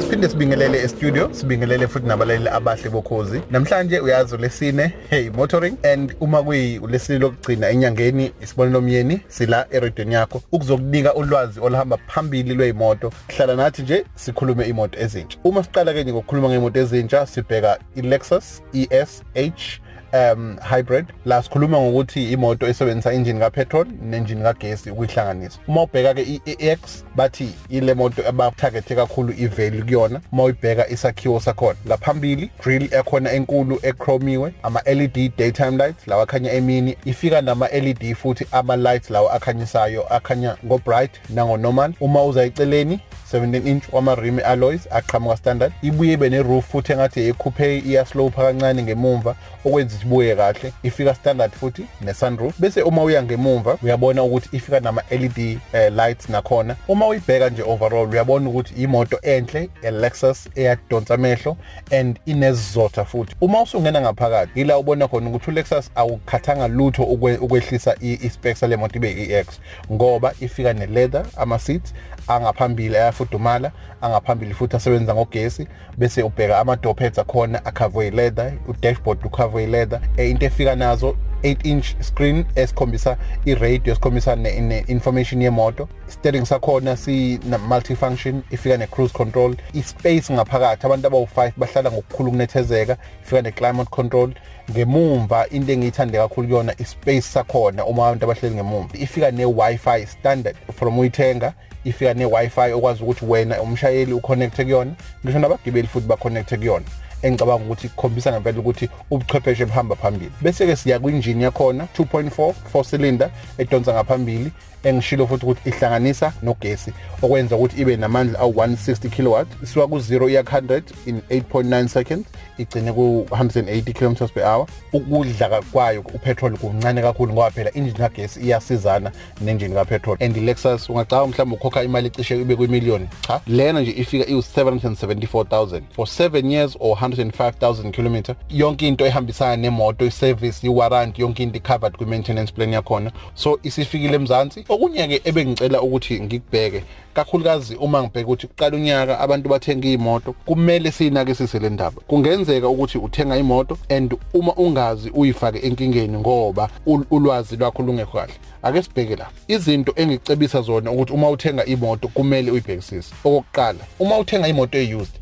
siphinde sibingelele e-studio sibingelele futhi nabalaleli abahle bokhozi. Namhlanje uyazi ulesine hey motoring and uma kuyi ulesine lokugcina enyangeni isibonelo myeni sila erediyoni yakho ukuzokunika ulwazi oluhamba phambili lwey'moto. Hlala nathi nje sikhulume imoto ezintsha. Uma siqala-ke nje ngokukhuluma ngey'moto ezintsha sibheka i-lexus esh um hybrid. La sikhuluma ngokuthi imoto esebenzisa engine kapetrol ne-engine kagesi ukuyihlanganisa. Uma ubheka ke i-EX bathi ile moto abatargethe kakhulu i-value kuyona uma uyibheka isakhiwo sakhona. Ngaphambili grill ekhona enkulu echromiwe ama-LED daytime lights lawa akhanya emini. Ifika nama-LED futhi ama-lights lawa akhanyisayo akhanya ngo-bright nango-normal. Uma uzayiceleni 17 inch wama-rim alloys aqhamuka standard. Ibuye ibe ne-roof futhi engathi eyekhupe iyaslopa kancane ngemumva okwenza isibuye kahle ifika standard futhi ne-sunroof. Bese uma uya ngemumva uyabona ukuthi ifika nama-led uh, lights nakhona. Uma uyibheka nje overall uyabona ukuthi imoto enhle e-lexus eyadonsa amehlo and inesizotha futhi. Uma usungena ngaphakathi yila ubona khona ukuthi ulexus awukhathanga lutho ukwehlisa i-specs sale moto ibe i-ex ngoba ifika ne-leather ama-seats angaphambili ayafudumala angaphambili futhi asebenza ngogesi bese ubheka ama-door pads akhona akhavwe i-leather u-dashboard ukhavwe i-leather. Into efika nazo 8 inch screen esikhombisa i-radio esikhombisa ne-information yemoto. Steering sakhona si-multifunction ifika ne-cruise control. I-space ngaphakathi abantu abawu-5 bahlala ngokukhulu kunethezeka ifika ne-climate control. Ngemumva into engiyithande kakhulu kuyona i-space sakhona uma abantu abahleli ngemumva. Ifika ne-wi-fi standard from uyithenga ifika ne-wi-fi okwazi ukuthi wena umshayeli uconnecte kuyona. Ngisho nabagibeli futhi baconnecte kuyona. Engicabanga ukuthi kukhombisa ngempela ukuthi ubuchwepheshe buhamba phambili. Bese-ke siya kwinjini yakhona 2.4 4 cylinder edonsa ngaphambili engishilo futhi ukuthi ihlanganisa nogesi okwenza ukuthi ibe namandla awu-160 kilowatt. Isuka ku-0 iya 100 in 8.9 seconds igcine ku-180 kilometers per hour. Ukudla kwayo upetrol kuncane kakhulu ngoba phela injini kagesi iyasizana nenjini kapetrol. And i-lexus ungacaba mhlawumbe ukhokha imali ecishe ibe kwimiliyoni cha. Lena nje ifika iwu-774000 for 7 years or 105000 kilometer. Yonke into ehambisana nemoto i-service i-warranty yonke into i-covered kwi-maintenance plan yakhona. So isifikile emzansi. Okunye-ke ebengicela ukuthi ngikubheke kakhulukazi uma ngibheka ukuthi kuqala unyaka abantu bathenga iy'moto kumele siyinakisise le ndaba. Kungenzeka ukuthi uthenga imoto and uma ungazi uyifake enkingeni ngoba ulwazi lwakho lungekho kahle. Ake sibheke la. Izinto engicebisa zona ukuthi uma uthenga imoto kumele uyibhekisise. Okokuqala uma uthenga imoto e-used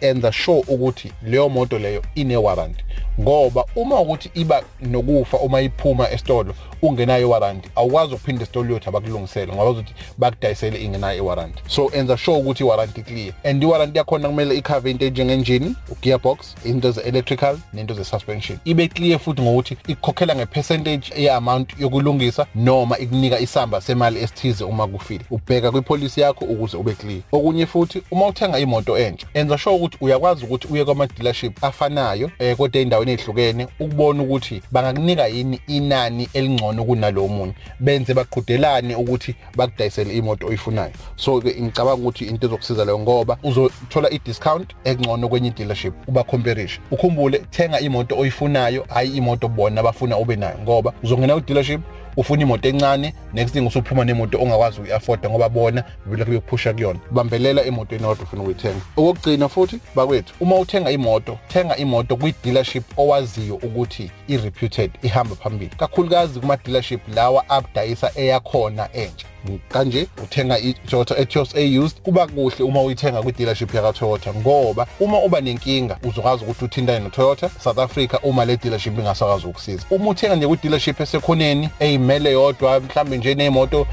enza sure ukuthi leyo moto leyo ine warranty. Ngoba uma ukuthi iba nokufa uma iphuma esitolo ungenayo iwarranty awukwazi ukuphinda esitolo yothi abakulungisele ngoba bazothi bakudayisele ingenayo iwarranty. So enza sure ukuthi iwarranty clear. And iwarranty yakhona kumele ikhave into enjengenjini ugearbox into ze-electrical nento ze-suspension. Ibe clear futhi ngokuthi ikukhokhela nge-percentage ye-amount yokulungisa noma ikunika isamba semali esithize uma kufile. Ubheka kwipolisi yakho ukuze ube clear. Okunye futhi uma uthenga imoto entsha enza sure ukuthi uyakwazi ukuthi uye kwama-dealership afanayo um kodwa ey'ndaweni ey'hlukene ukubona ukuthi bangakunika yini inani elingcono kunalo munye benze baqhudelane ukuthi bakudayisele imoto oyifunayo. So-ke ngicabanga ukuthi into ezokusiza leyo ngoba uzothola i-discount engcono kwenye i-dealership ubakhomperishe ukhumbule thenga imoto oyifunayo hhayi imoto bona abafuna ube nayo ngoba uzongena ku-dealership ufuna imoto encane next thing usuphuma nemoto ongakwazi ukuyi-afforda ngoba bona belokhu beyokuphusha kuyona. Bambelela emotweni kodwa ufuna ukuyithenga. Okokugcina futhi bakwethu uma uthenga imoto thenga imoto kwi-dealership owaziyo ukuthi i-reputed ihamba phambili. Kakhulukazi kuma-dealership lawa abdayisa eyakhona entsha. Kanje uthenga i-Toyota Etios e-used kuba kuhle uma uyithenga kwi-dealership yaka-Toyota ngoba uma uba nenkinga uzokwazi ukuthi uthintane no-Toyota South Africa uma le dealership ingasakwazi ukusiza uma uthenga nje kwi-dealership esekhoneni eyimele yodwa mhlawumbe nje nemoto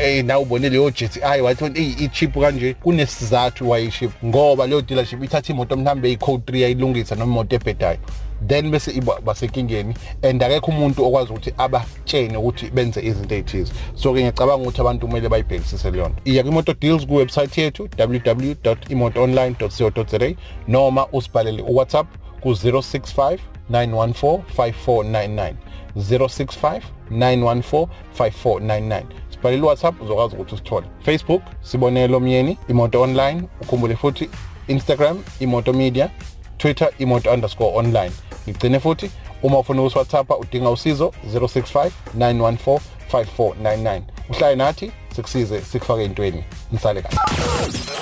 eh na ubone leyo GTI wathi i-cheap kanje kunesizathu why i-cheap ngoba leyo dealership ithatha imoto mhlambe eyi-code 3 yayilungisa noma imoto ebhedayo. Then bese iba basenkingeni and akekho umuntu okwazi ukuthi abatshene ukuthi benze izinto ezithize so ke ngiyacabanga ukuthi abantu kumele bayibhekisise leyona iya kwimoto deals kuwebsite yethu www.imotoonline.co.za noma usibhalele uWhatsApp ku-065 914 5499 065 914 5499 sibhalele WhatsApp uzokwazi ukuthi usithole. Facebook sibonelo myeni imoto online ukhumbule futhi Instagram imoto media Twitter imoto underscore online. Ngigcine futhi uma ufuna ukuswhatsappa udinga usizo 065 914 5499 uhlale nathi sikusize sikufake entweni nisale kahle.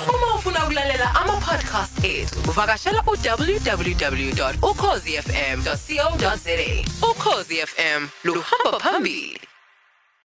Uma ufuna ukulalela ama-podcast ethu uvakashela u-www.ukhozifm.co.za ukhozi fm luhamba phambili.